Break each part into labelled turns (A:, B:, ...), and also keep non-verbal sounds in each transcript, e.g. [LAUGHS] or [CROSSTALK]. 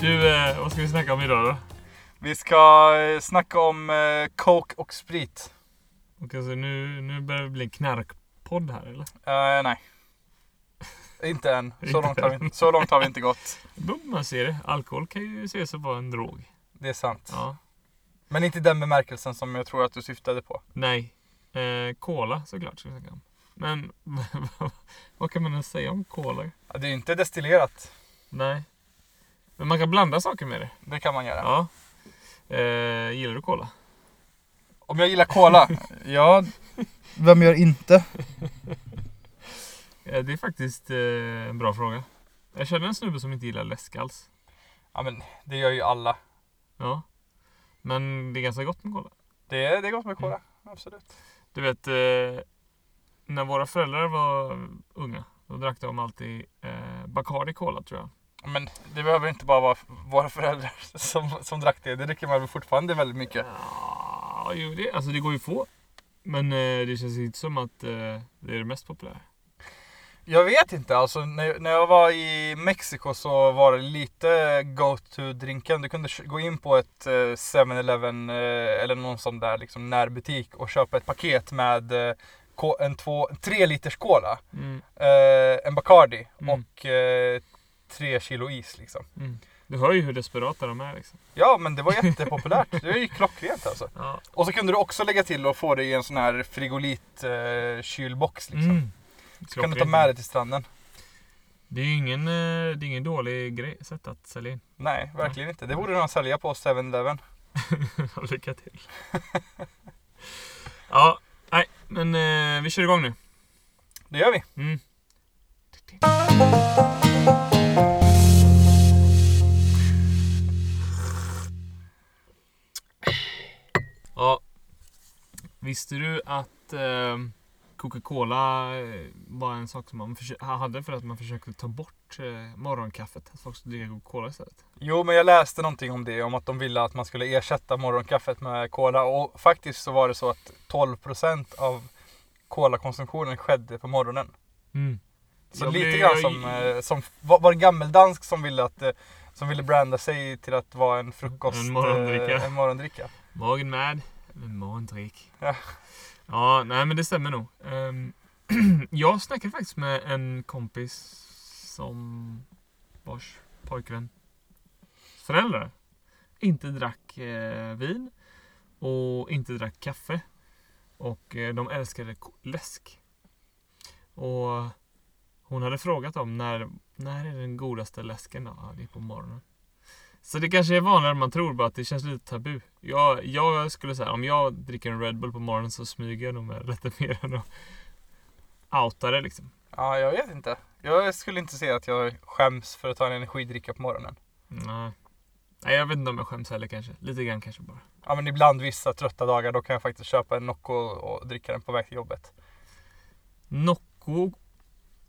A: Du, eh, vad ska vi snacka om idag då?
B: Vi ska eh, snacka om eh, coke och sprit.
A: Och alltså, nu, nu börjar det bli en knarkpodd här eller?
B: Eh, nej. Inte än. [LAUGHS] Så långt, har vi, inte- så långt har vi inte gått.
A: Man ser det. Alkohol kan ju ses som vara en drog.
B: Det är sant.
A: Ja.
B: Men inte i den bemärkelsen som jag tror att du syftade på.
A: Nej. Eh, cola såklart ska vi snacka om. Men [LAUGHS] vad kan man ens säga om cola?
B: Ja, Det är ju inte destillerat.
A: Nej. Men man kan blanda saker med det.
B: Det kan man göra.
A: Ja. Eh, gillar du cola?
B: Om jag gillar cola? [LAUGHS] ja, vem gör inte? [LAUGHS]
A: Eh, det är faktiskt eh, en bra fråga. Jag känner en snubbe som inte gillar läsk alls.
B: Ja, men det gör ju alla.
A: Ja. Men det är ganska gott med cola.
B: Det är, det är gott med cola. Absolut.
A: Du vet, eh, när våra föräldrar var unga, då drack de alltid eh, Bacardi Cola tror jag.
B: Men det behöver inte bara vara våra föräldrar [LAUGHS] som, som drack det. Det dricker man väl fortfarande väldigt mycket.
A: Ja, jo, det, alltså det går ju få. Men eh, det känns inte som att eh, det är det mest populära.
B: Jag vet inte, alltså när, när jag var i Mexiko så var det lite go-to-drinken. Du kunde gå in på ett eh, 7-Eleven eh, eller någon sån där liksom närbutik och köpa ett paket med eh, en två, tre liters cola,
A: Mm,
B: eh, en Bacardi
A: Mm.
B: och tre kilo is liksom.
A: mm. Du hör ju hur desperata de är liksom.
B: Ja men det var jättepopulärt, det var ju klockrent alltså.
A: Ja.
B: Och så kunde du också lägga till och få det i en sån här frigolit eh, liksom.
A: Mm.
B: Så kan du ta med det till stranden.
A: Det är ju ingen, eh, det är ingen dålig grej, sätt att sälja in.
B: Nej, verkligen inte. Det borde de sälja på 7-Eleven. [LAUGHS]
A: Lycka till. ja, nej, men eh, vi kör igång nu.
B: Det gör vi.
A: Mm. Ja. Visste du att eh, Coca-Cola var en sak som man hade för att man försökte ta bort eh, morgonkaffet? Att folk skulle dricka Coca-Cola istället.
B: Jo, men jag läste någonting om det, om att de ville att man skulle ersätta morgonkaffet med cola. Och faktiskt så var det så att 12% av colakonsumtionen skedde på morgonen.
A: Mm.
B: Så
A: Jag
B: lite
A: blir-
B: grann
A: jag-
B: som, eh, som var, var det gammeldansk som ville att eh, som ville branda sig till att vara en frukost...
A: En morgondricka.
B: eh, En morgondricka.
A: Morgon med. Morgondrick.
B: Ja.
A: Ja, nej men det stämmer nog. Ehm, [CLEARS THROAT] jag snackade faktiskt med en kompis som vars pojkvän föräldrar inte drack eh, vin och inte drack kaffe. Och eh, de älskade läsk. Och hon hade frågat dem när, när är den godaste läsken då? Ja, det är på morgonen. Så det kanske är vanligare än man tror, bara att det känns lite tabu. Jag, jag skulle säga, om jag dricker en Red Bull på morgonen så smyger jag nog med lite mer än att outa det liksom.
B: Ja, jag vet inte. Jag skulle inte säga att jag skäms för att ta en energidricka på morgonen.
A: Nej. Nej, jag vet inte om jag skäms heller kanske. Lite grann kanske bara.
B: Ja, men ibland vissa trötta dagar då kan jag faktiskt köpa en Nocco och dricka den på väg till jobbet.
A: Nocco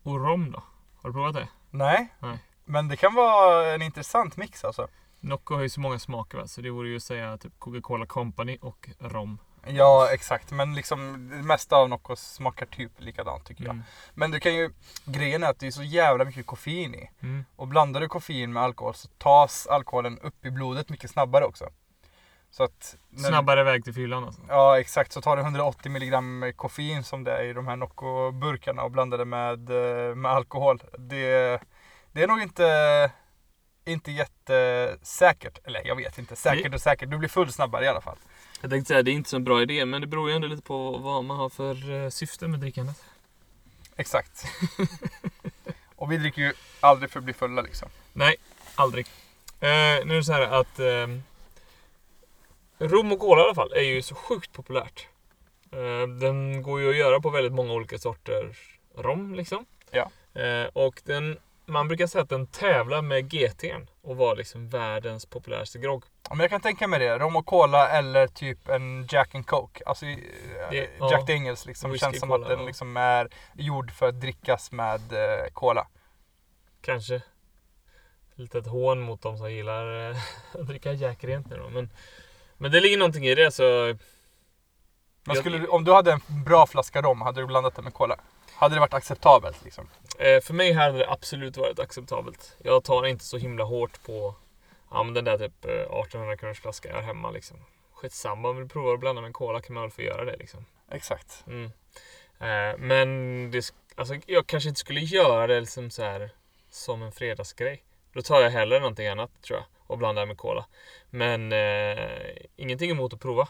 A: och rom då? Har du provat det?
B: Nej.
A: Nej.
B: Men det kan vara en intressant mix alltså.
A: Nocco har ju så många smaker va? Så det vore ju att säga typ Coca-Cola Company och rom.
B: Ja, exakt. Men liksom det mesta av Nocco smakar typ likadant tycker jag.
A: Mm.
B: Men du kan ju, grejen är att det är så jävla mycket koffein i.
A: Mm.
B: Och blandar du koffein med alkohol så tas alkoholen upp i blodet mycket snabbare också. Så att... när du-
A: Snabbare väg till fyllan alltså.
B: Ja exakt, så tar du 180 milligram koffein som det är i de här Nocco-burkarna och blandar det med, eh, med alkohol. Det, det är nog inte, inte jättesäkert. Eller jag vet inte, säkert och säkert. Du blir full snabbare i alla fall.
A: Jag tänkte säga, det är inte så en bra idé, men det beror ju ändå lite på vad man har för eh, syfte med drickandet.
B: Exakt. [LAUGHS] och vi dricker ju aldrig för att bli fulla liksom.
A: Nej, aldrig. Eh, nu är det så här att eh, rom och cola i alla fall är ju så sjukt populärt. Eh, den går ju att göra på väldigt många olika sorters rom liksom.
B: Ja.
A: Eh, och den, man brukar säga att den tävlar med GT'n och var liksom världens populäraste grogg.
B: Ja, Men jag kan tänka mig det. Rom och cola eller typ en Jack and Coke. Alltså eh,
A: Det-
B: Jack
A: ja.
B: Daniels liksom.
A: Whisky
B: Känns som
A: cola,
B: att den liksom är gjord för att drickas med eh, cola.
A: Kanske. Lite ett hån mot de som gillar eh, [LAUGHS] att dricka Jack rent nu då. Men, men det ligger någonting i det så
B: Men skulle om du hade en bra flaska rom, hade du blandat det med cola? Hade det varit acceptabelt liksom?
A: Eh, för mig hade det absolut varit acceptabelt. Jag tar inte så himla hårt på ja, men den där typ eh, 1800 kronors flaska jag har hemma. Liksom. Skitsamma, om du provar att blanda med en cola kan man väl få göra det. Liksom.
B: Exakt.
A: Mm. Eh, men det, alltså, jag kanske inte skulle göra det liksom så här, som en fredagsgrej. Då tar jag hellre någonting annat tror jag och blandar med cola. Men eh, ingenting emot att prova.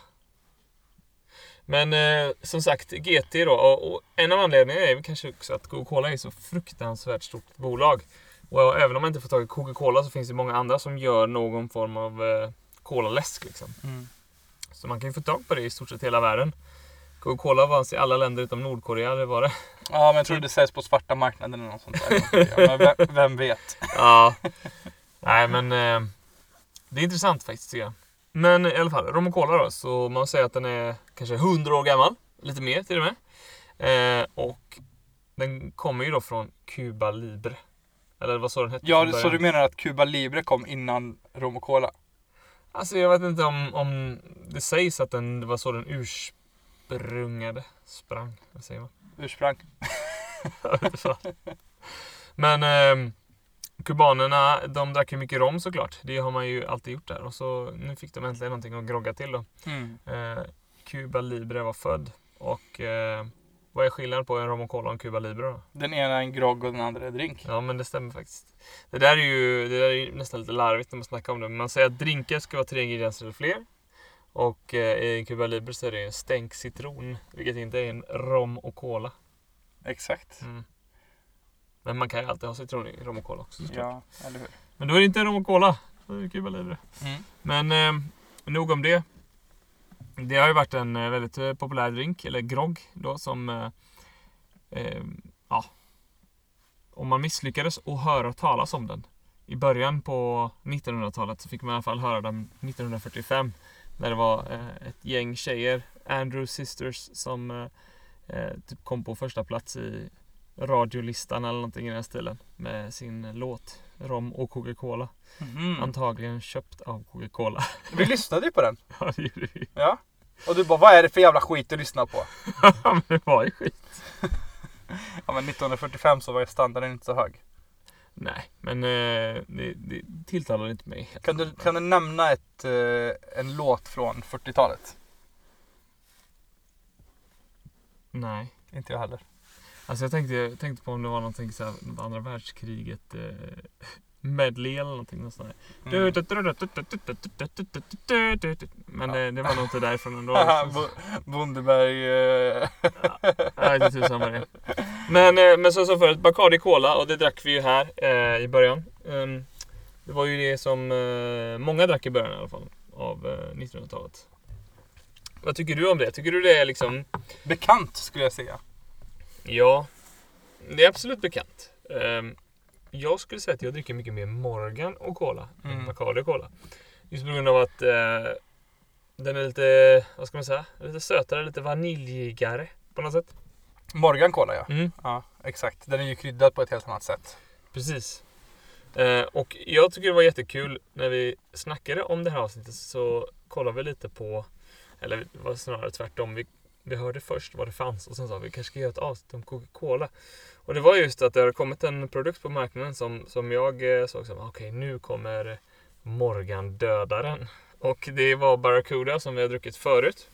A: Men eh, som sagt, GT då. Och, och en av anledningarna är kanske också att Coca-Cola är så fruktansvärt stort bolag. Och även om man inte får tag i Coca-Cola så finns det många andra som gör någon form av eh, Cola-läsk. Liksom.
B: Mm.
A: Så man kan ju få tag på det i stort sett hela världen. Coca-Cola fanns i alla länder utom Nordkorea, det var det.
B: Ja, men jag tror det säljs på svarta marknaden eller något sånt där. Vem, vem vet?
A: Ja. Nej men eh, det är intressant faktiskt tycker jag. Men i alla fall, rom och cola då. Så man säger att den är kanske 100 år gammal. Lite mer till och med. Eh, och den kommer ju då från Cuba Libre. Eller vad sa den hette
B: Ja, så du menar att Cuba Libre kom innan rom och cola?
A: Alltså jag vet inte om, om det sägs att den det var så den ursprungade. Sprang, vad säger man?
B: Ursprang? [LAUGHS]
A: Men eh, kubanerna, de drack ju mycket rom såklart. Det har man ju alltid gjort där. Och så nu fick de äntligen någonting att grogga till då.
B: Mm.
A: Eh, Cuba Libre var född. Och eh, vad är skillnaden på en rom och cola och en Cuba Libre då?
B: Den ena är en grogg och den andra är drink.
A: Ja men det stämmer faktiskt. Det där är ju det där är nästan lite larvigt när man snackar om det. Men man säger att drinkar ska vara tre ingredienser eller fler. Och eh, i en Cuba Libre så är det en stänk citron. Vilket inte är en rom och cola.
B: Exakt.
A: Mm. Men man kan ju alltid ha citron i rom och cola också.
B: Ja, eller hur?
A: Men då är det inte rom och cola. Då är det Cuba Libre.
B: Mm.
A: Men eh, nog om det. Det har ju varit en eh, väldigt eh, populär drink, eller grogg då som eh, eh, ja, om man misslyckades att höra talas om den i början på 1900-talet så fick man i alla fall höra den 1945 när det var eh, ett gäng tjejer, Andrew Sisters, som eh, typ kom på första plats i radiolistan eller någonting i den stilen med sin låt Rom och Coca-Cola.
B: Mhm.
A: Antagligen köpt av Coca-Cola. [LAUGHS]
B: Vi lyssnade ju på den.
A: Ja, det gjorde vi.
B: Ja. Och du bara, vad är det för jävla skit du lyssnar på? [LAUGHS]
A: men det var ju skit. [LAUGHS]
B: Ja men 1945 så var ju standarden inte så hög.
A: Nej, men eh, det, det tilltalar inte mig.
B: Kan du, kan du nämna ett, eh, en låt från 40-talet?
A: Nej.
B: Inte jag heller.
A: Alltså jag tänkte, jag tänkte på om det var någonting så här, något andra världskriget eh, medley eller någonting. något sånt där.
B: Mm.
A: Men eh, det var nog inte därifrån ändå.
B: Bo- Bondeberg... Eh,
A: vet inte tusan vad det. Men, eh, men som som förut, Bacardi Cola och det drack vi ju här eh, i början. Ehm, det var ju det som eh, många drack i början i alla fall av eh, 1900-talet. Vad tycker du om det? Tycker du det är liksom
B: bekant skulle jag säga.
A: Ja, det är absolut bekant. Ehm, jag skulle säga att jag dricker mycket mer Morgan och Cola än
B: Mm.
A: Bacardi och Cola. Just på grund av att eh, den är lite, vad ska man säga, lite sötare, lite vaniljigare på något sätt.
B: Morgan Cola ja.
A: Mm,
B: Ja, exakt. Den är ju kryddad på ett helt annat sätt.
A: precis. Eh, och jag tycker det var jättekul när vi snackade om det här avsnittet så kollade vi lite på, eller det var snarare tvärtom. Vi, vi hörde först vad det fanns och sen sa vi kanske ska göra ett avsnitt om Coca-Cola. Och det var just att det har kommit en produkt på marknaden som, som jag eh, såg som, okej nu kommer Morgan-dödaren. Och det var Barracuda som vi har druckit förut.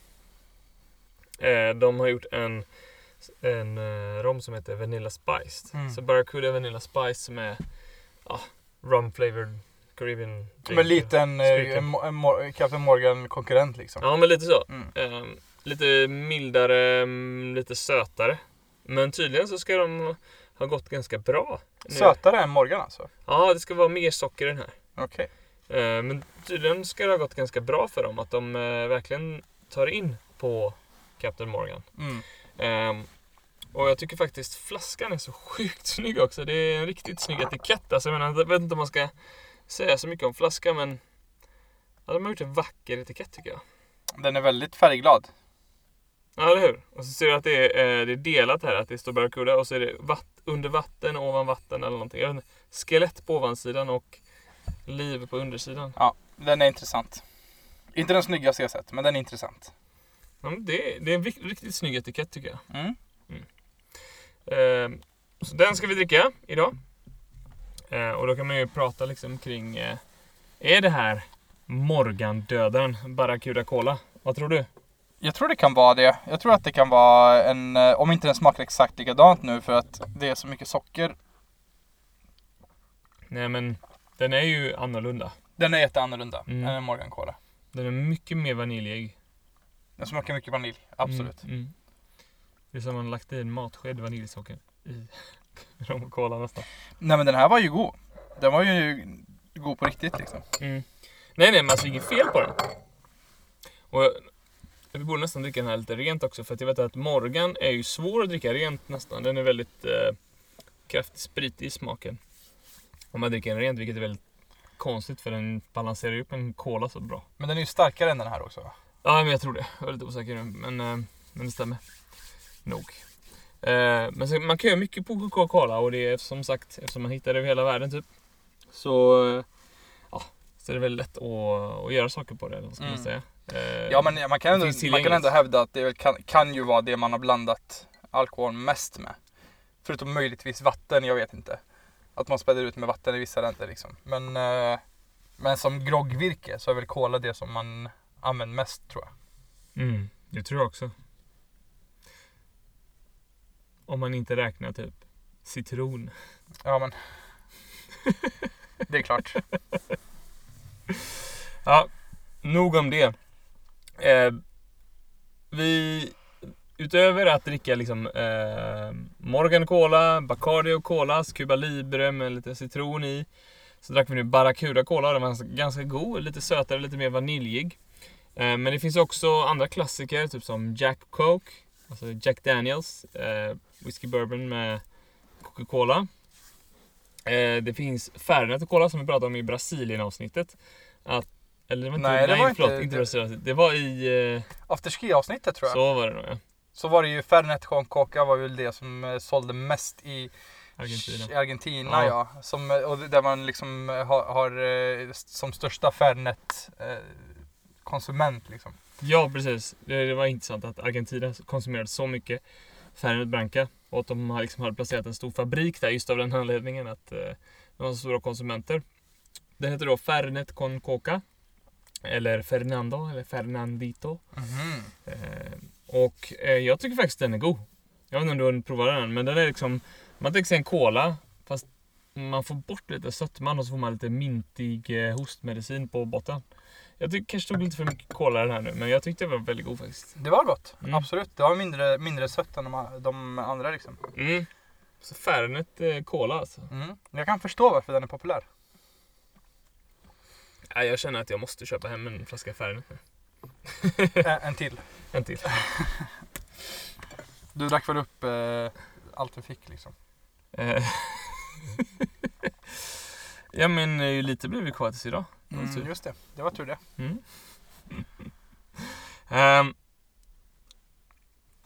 A: Eh, de har gjort en, en eh, rom som heter Vanilla Spiced.
B: Mm.
A: Så Barracuda Vanilla Spice som är ja, rum flavored Caribbean
B: lite en, eh,
A: Spriten.
B: en, Mo- en Mor- Captain Morgan konkurrent liksom.
A: Ja, men lite så.
B: Mm.
A: Lite mildare, mm, lite sötare. Men tydligen så ska de ha gått ganska bra. nu.
B: Sötare än Morgan alltså?
A: Ja, det ska vara mer socker i den här.
B: Okej.
A: Ehm, men tydligen ska det ha gått ganska bra för dem. Att de eh, verkligen tar in på Captain Morgan.
B: Mm.
A: Ehm, och jag tycker faktiskt flaskan är så sjukt [LAUGHS] snygg också. Det är en riktigt snygg etikett. Alltså, jag, menar, jag vet inte om man ska säga så mycket om flaskan men ja, de har gjort en vacker etikett tycker jag.
B: Den är väldigt färgglad.
A: Ja, eller hur? Och så ser du att det är, eh, det är delat här, att det står Barracuda och så är det vatt, under vatten, ovan vatten eller någonting. Jag vet inte, skelett på ovansidan och liv på undersidan.
B: Ja, den är intressant. Inte den snyggaste jag sett, men den är intressant.
A: Ja, det, det är en riktigt snygg etikett tycker jag.
B: Mm.
A: Eh, så den ska vi dricka idag. Eh, och då kan man ju prata liksom kring, eh, är det här morgandödaren Barracuda Cola? Vad tror du?
B: Jag tror det kan vara det. Jag tror att det kan vara en, eh, om inte den smakar exakt likadant nu för att det är så mycket socker.
A: Nej men, den är ju annorlunda.
B: Den är jätteannorlunda
A: Mm.
B: än en Morgan Cola.
A: Den är mycket mer vaniljig.
B: Den smakar mycket vanilj, absolut.
A: Mm, mm. Det är som om man lagt i en matsked vaniljsocker i [LAUGHS] rom och cola nästan.
B: Nej men den här var ju god. Den var ju god på riktigt liksom.
A: Mm. Nej, nej, men alltså inget fel på den. Och vi borde nästan dricka den här lite rent också för att jag vet att Morgan är ju svår att dricka rent nästan. Den är väldigt eh, kraftigt spritig i smaken. Om man dricker den rent, vilket är väldigt konstigt för den balanserar ju upp en cola så bra.
B: Men den är ju starkare än den här också.
A: Ja, men jag tror det. Jag är lite osäker nu, men, eh, men det stämmer. Nog. Eh, men så, man kan göra mycket på Coca-Cola och det är som sagt, eftersom man hittar det över hela världen typ. Så, eh, ja, så är det väldigt lätt att, att göra saker på det, eller vad ska man
B: Mm.
A: säga. Eh,
B: Ja men man kan, ändå, man kan ändå hävda att det kan, kan ju vara det man har blandat alkohol mest med. Förutom möjligtvis vatten, jag vet inte. Att man späder ut med vatten i vissa länder liksom. Men, eh, men som groggvirke så är väl cola det som man använder mest tror jag.
A: Mm, det tror jag också. Om man inte räknar typ citron.
B: Ja men. [LAUGHS] det är klart.
A: Ja, nog om det. Eh, vi, utöver att dricka liksom eh, Morgan Cola, Bacardi och Colas, Cuba Libre med lite citron i. Så drack vi nu Barracuda Cola, den var ganska god, lite sötare, lite mer vaniljig. Eh, men det finns också andra klassiker, typ som Jack Coke, alltså Jack Daniels, eh, Whiskey Bourbon med Coca-Cola. Eh, det finns Fernet Cola som vi pratade om i Brasilien avsnittet. Att, eller det var inte,
B: Nej, det var
A: förlåt,
B: inte-
A: inte
B: det-.
A: Det var i, eh,
B: Afterski avsnittet tror jag. Så.
A: så var det nog ja.
B: var det ju Fernet Juan Coca var väl det som eh, sålde mest i
A: Argentina.
B: Argentina ja. Som, eh, och där man liksom eh, har, har som största Fernet eh, konsument liksom.
A: Ja, precis. Det, det var intressant att Argentina konsumerade så mycket Fernet Branca och att de har liksom hade placerat en stor fabrik där just av den anledningen att eh, de var så stora konsumenter. Den heter då Fernet con Coca eller Fernando eller Fernandito.
B: Mhm.
A: Eh, och eh, jag tycker faktiskt den är god. Jag vet inte om du har provat den men den är liksom Man tänker sig en cola fast man får bort lite sötman och så får man lite mintig eh, hostmedicin på botten. Jag tycker kanske tog lite för mycket cola den här nu men jag tyckte det var väldigt god faktiskt.
B: Det var gott,
A: Mm.
B: absolut. Det var mindre, mindre sött än de, de andra liksom.
A: Mm. Så Fernet eh, cola alltså.
B: Mm. Jag kan förstå varför den är populär.
A: Ja, jag känner att jag måste köpa hem en flaska Fernet nu. [LAUGHS]
B: en, en till.
A: En till.
B: Du drack väl upp eh, allt du fick liksom.
A: Eh, [LAUGHS] ja men eh, lite blev vi kvar tills idag.
B: Mm, just det, det var tur det.
A: Mm. [LAUGHS] Ehm,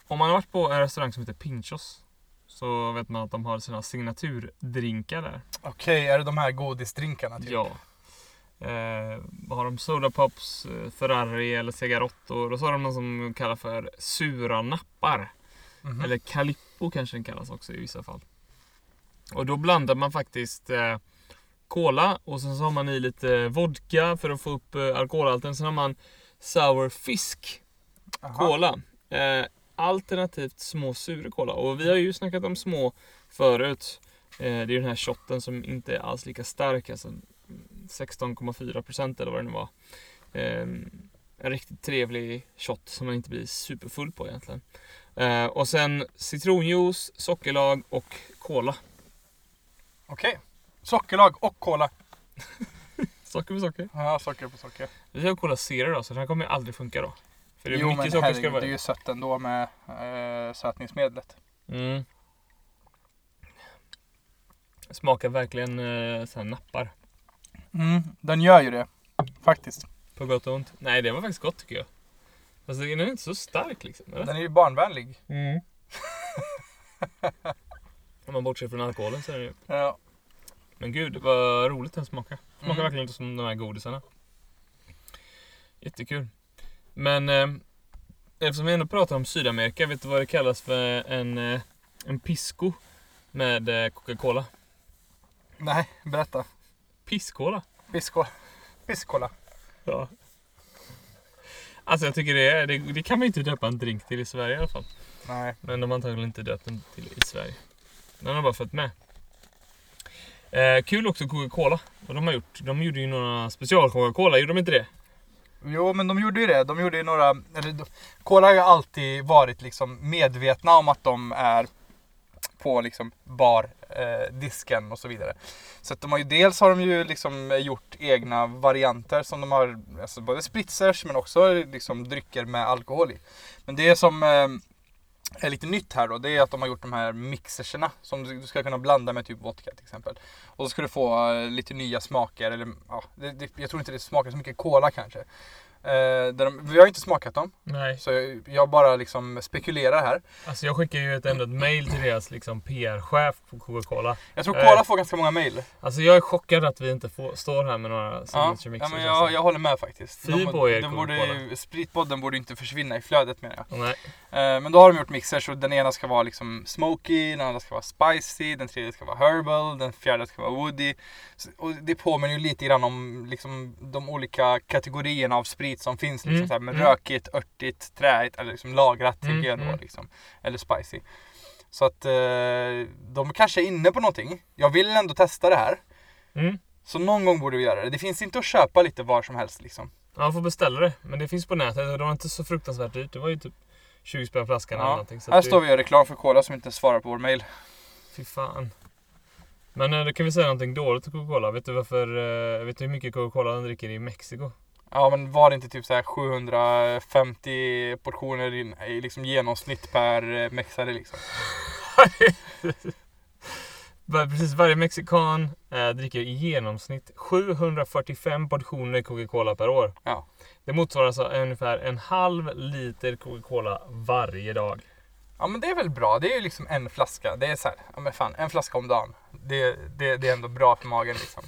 A: om man har varit på en restaurang som heter Pinchos så vet man att de har sina signaturdrinkar där.
B: Okej, är det de här godisdrinkarna? Typ?
A: Ja. Eh, har de? Soda Pops, eh, Ferrari eller Cigarotto. Och så har de något som de kallar för sura nappar.
B: Mhm.
A: Eller Calippo kanske den kallas också i vissa fall. Och då blandar man faktiskt eh, Cola och sen så har man i lite vodka för att få upp eh, alkoholhalten. Sen har man Sour Fisk
B: Aha.
A: Cola. Eh, alternativt små sura Cola. Och vi har ju snackat om små förut. Eh, det är den här shotten som inte är alls lika stark. Alltså 16,4% eller vad det nu var. Eh, en riktigt trevlig shot som man inte blir superfull på egentligen. Eh, och sen citronjuice, sockerlag och cola.
B: Okej. Sockerlag och cola. [LAUGHS]
A: Socker på socker.
B: Ja, socker på socker.
A: Vi har Cola Zero då, så den här kommer aldrig funka då. För det är
B: jo
A: mycket
B: men
A: socker ska det vara.
B: det är ju sött ändå med eh, sötningsmedlet.
A: Mm. Smakar verkligen eh, så nappar.
B: Mm, den gör ju det. Faktiskt.
A: På gott och ont. Nej, det var faktiskt gott tycker jag. Fast den är inte så stark liksom. Eller?
B: Den är ju barnvänlig.
A: Mm. [LAUGHS] Om man bortser från alkoholen så är det ju.
B: Ja.
A: Men gud, vad roligt den smakar. Smakar
B: Mm.
A: verkligen inte som de här godisarna. Jättekul. Men eh, eftersom vi ändå pratar om Sydamerika, vet du vad det kallas för en, eh, en pisco med eh, Coca-Cola?
B: Nej, berätta.
A: Piscola?
B: Pisco. Piscola.
A: Ja. Alltså jag tycker det, är, det, det kan man inte döpa en drink till i Sverige i alla fall.
B: Nej.
A: Men de har antagligen inte döpt den till i Sverige. Den har bara följt med. Eh, kul också Coca-Cola. Vad de har gjort. De gjorde ju några special Coca-Cola, gjorde de inte det?
B: Jo, men de gjorde ju det. De gjorde ju några... Eller, Cola har ju alltid varit liksom medvetna om att de är på liksom bardisken eh, och så vidare. Så att de har ju dels har de ju liksom gjort egna varianter som de har, alltså både spritzers men också liksom drycker med alkohol i. Men det som eh, är lite nytt här då, det är att de har gjort de här mixerserna som du du ska kunna blanda med typ vodka till exempel. Och så ska du få eh, lite nya smaker, eller ja, det, det, jag tror inte det smakar så mycket cola kanske. Eh, de, vi har inte smakat dem,
A: Nej.
B: så jag, jag bara liksom spekulerar här.
A: Alltså jag skickar ju ett, ändå ett mail till deras liksom, PR-chef på Coca-Cola.
B: Jag tror
A: Eh.
B: Cola får ganska många mail.
A: Alltså jag är chockad att vi inte får, står här med några
B: Ja,
A: signature
B: ja
A: mixers.
B: men jag,
A: alltså.
B: jag håller med faktiskt.
A: Fy på er,
B: de borde, ju- Spritpodden borde inte försvinna i flödet menar jag.
A: Nej.
B: Eh, Men då har de gjort mixers och den ena ska vara liksom smoky, den andra ska vara spicy, den tredje ska vara herbal, den fjärde ska vara woody. Så- Och det påminner ju lite grann om liksom de olika kategorierna av sprit som finns. Liksom,
A: Mm,
B: så här, med
A: mm.
B: rökigt, örtigt, träigt eller liksom lagrat
A: Mm,
B: tycker jag då,
A: mm.
B: liksom. Eller spicy. Så att eh, de kanske är inne på någonting. Jag vill ändå testa det här.
A: Mm.
B: Så någon gång borde vi göra det. Det finns inte att köpa lite var som helst liksom.
A: Ja, jag får beställa det. Men det finns på nätet och det var inte så fruktansvärt dyrt. Det var ju typ 20 spänn flaskan eller
B: Ja.
A: någonting. Så
B: Här står vi och gör reklam för Cola som inte svarar på vår mail.
A: Fy fan. Men eh, då kan vi säga någonting dåligt om Coca-Cola. Vet du varför? eh, Vet du hur mycket Coca-Cola de dricker i Mexiko?
B: Ja men var det inte typ så här 750 portioner i, i liksom genomsnitt per eh, mexare liksom? [LAUGHS]
A: Precis, varje mexikan eh, dricker i genomsnitt 745 portioner Coca-Cola per år.
B: Ja.
A: Det motsvarar alltså ungefär en halv liter Coca-Cola varje dag.
B: Ja men det är väl bra. Det är ju liksom en flaska. Det är så här, ja men fan, en flaska om dagen. Det, det, det är ändå bra för magen liksom.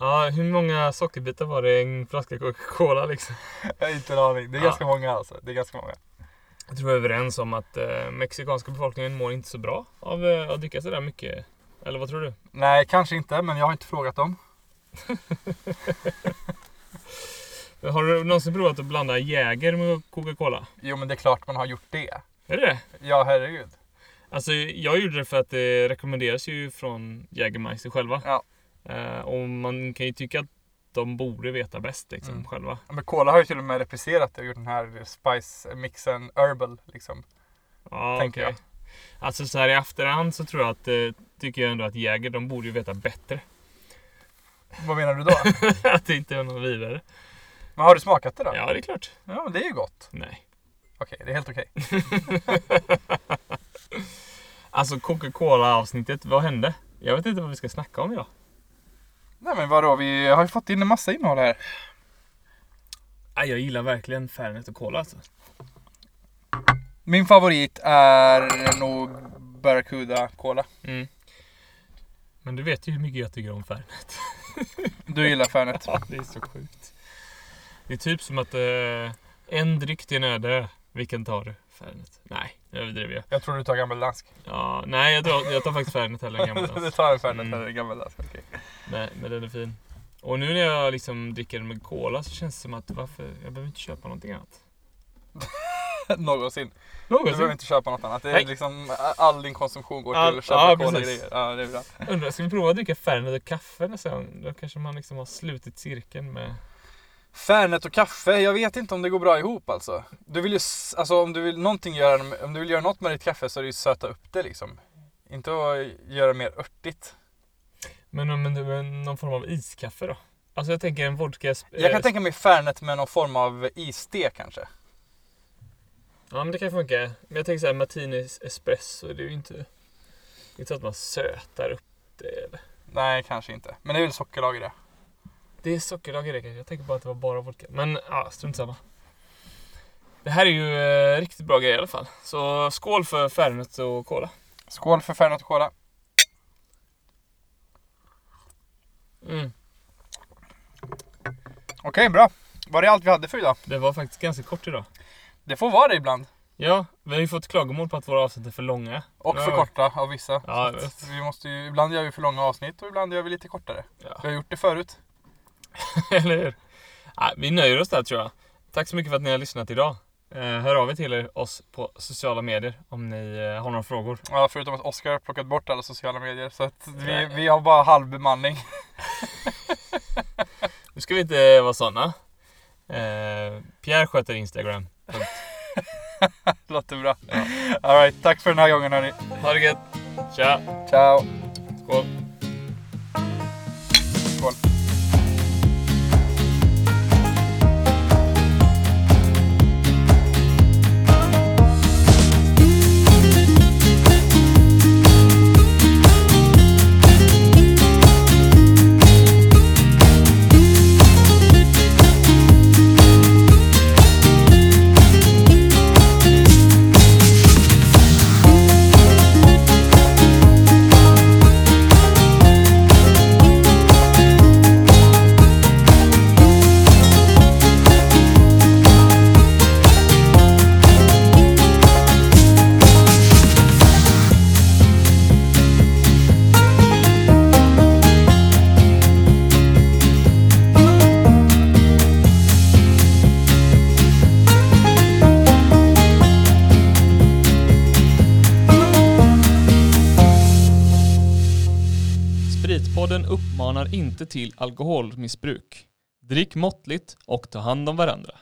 A: Ja, hur många sockerbitar var det i en flaska Coca-Cola liksom?
B: Jag har inte en aning. Det är
A: Ja.
B: ganska många alltså. Det är ganska många.
A: Jag tror vi är överens om att eh, mexikanska befolkningen mår inte så bra av eh, att dricka sådär mycket. Eller vad tror du?
B: Nej, kanske inte, men jag har inte frågat dem. [LAUGHS]
A: Har du någonsin provat att blanda Jäger med Coca-Cola?
B: Jo men det är klart man har gjort det.
A: Är det?
B: Ja herregud.
A: Alltså jag gjorde det för att det rekommenderas ju från Jägermeister själva.
B: Ja.
A: Eh, och man kan ju tycka att de borde veta bäst liksom
B: Mm.
A: själva.
B: Ja, Men Cola har ju till och med replicerat det och gjort den här spice-mixen herbal liksom.
A: Ja,
B: Tänker
A: okej. Alltså så här i efterhand så tror jag att, eh, tycker jag ändå att Jäger, de borde ju veta bättre.
B: Vad menar du då? [LAUGHS]
A: att det inte är något vidare.
B: men har du smakat det då?
A: Ja, det är klart.
B: Ja, det är ju gott.
A: Nej.
B: Okej, det är helt okej. [LAUGHS]
A: Alltså Coca-Cola avsnittet, vad hände? Jag vet inte vad vi ska snacka om idag.
B: Men vadå, vi har ju fått in en massa innehåll här.
A: Nej, jag gillar verkligen Fernet och Cola alltså.
B: Min favorit är nog Barracuda Cola.
A: Mm. Men du vet ju hur mycket jag tycker om Fernet.
B: Du gillar Fernet. [LAUGHS]
A: Ja, det är så sjukt. Det är typ som att eh, en dryck till en öde. Vilken tar du? Fernet? Nej, nu överdriver jag.
B: Jag tror du tar gammeldansk.
A: Ja, nej, jag tar, jag tar faktiskt Fernet hellre än [LAUGHS]
B: du
A: gammaldansk.
B: tar en Fernet
A: Mm.
B: eller en gammeldansk. okej.
A: Nej, men den är fin. Och nu när jag liksom dricker den med Cola så känns det som att varför? Jag behöver inte köpa någonting annat. [LAUGHS]
B: Någonsin. Du behöver
A: Någonsin.
B: inte köpa något annat. Det är
A: Nej.
B: liksom all din konsumtion går
A: All-
B: till att köpa
A: ja,
B: cola
A: precis.
B: grejer. Ja, det är bra.
A: Undrar, ska vi prova att dricka Fernet och kaffe nästa gång? Då kanske man liksom har slutit cirkeln med...
B: Fernet och kaffe, jag vet inte om det går bra ihop alltså. Du vill ju, alltså om du vill någonting göra, om du vill göra något med ditt kaffe så är det ju söta upp det liksom. Inte att göra mer örtigt.
A: Men, men någon form av iskaffe då? Alltså jag tänker en vodka...
B: Jag kan
A: eh,
B: tänka mig Fernet med någon form av iste kanske.
A: Ja men det kan funka. Men jag tänker såhär martini espresso, det är ju inte... Det är inte så att man sötar upp det eller?
B: Nej, kanske inte. Men det är väl sockerlag i det.
A: Det är sockerlag i det kanske. Jag tänker bara att det var bara vodka. Men ja, strunt samma. Det här är ju eh, riktigt bra grejer i alla fall. Så skål för Fernet och Cola.
B: Skål för Fernet och Cola.
A: Mm.
B: Okej, bra. Var det allt vi hade för idag?
A: Det var faktiskt ganska kort idag.
B: Det får vara det ibland.
A: Ja, vi har ju fått klagomål på att våra avsnitt är för långa.
B: Och för korta av vissa.
A: Ja, jag
B: att
A: vet.
B: vi måste ju, ibland gör vi för långa avsnitt och ibland gör vi lite kortare.
A: Ja.
B: Vi har gjort det förut. [LAUGHS]
A: Eller hur? Nej, vi nöjer oss där tror jag. Tack så mycket för att ni har lyssnat idag. Eh, hör av er till oss på sociala medier om ni eh, har några frågor.
B: Ja, förutom att Oskar har plockat bort alla sociala medier. Så att vi, vi har bara halv bemanning. [LAUGHS] [LAUGHS]
A: Nu ska vi inte vara sådana. Eh, Pierre sköter Instagram.
B: Låter bra. Alright, tack för den här gången hörni.
A: Ha det gött! Tja!
B: Ciao!
A: Skål!
B: Skål!
A: Inte till alkoholmissbruk. Drick måttligt och ta hand om varandra.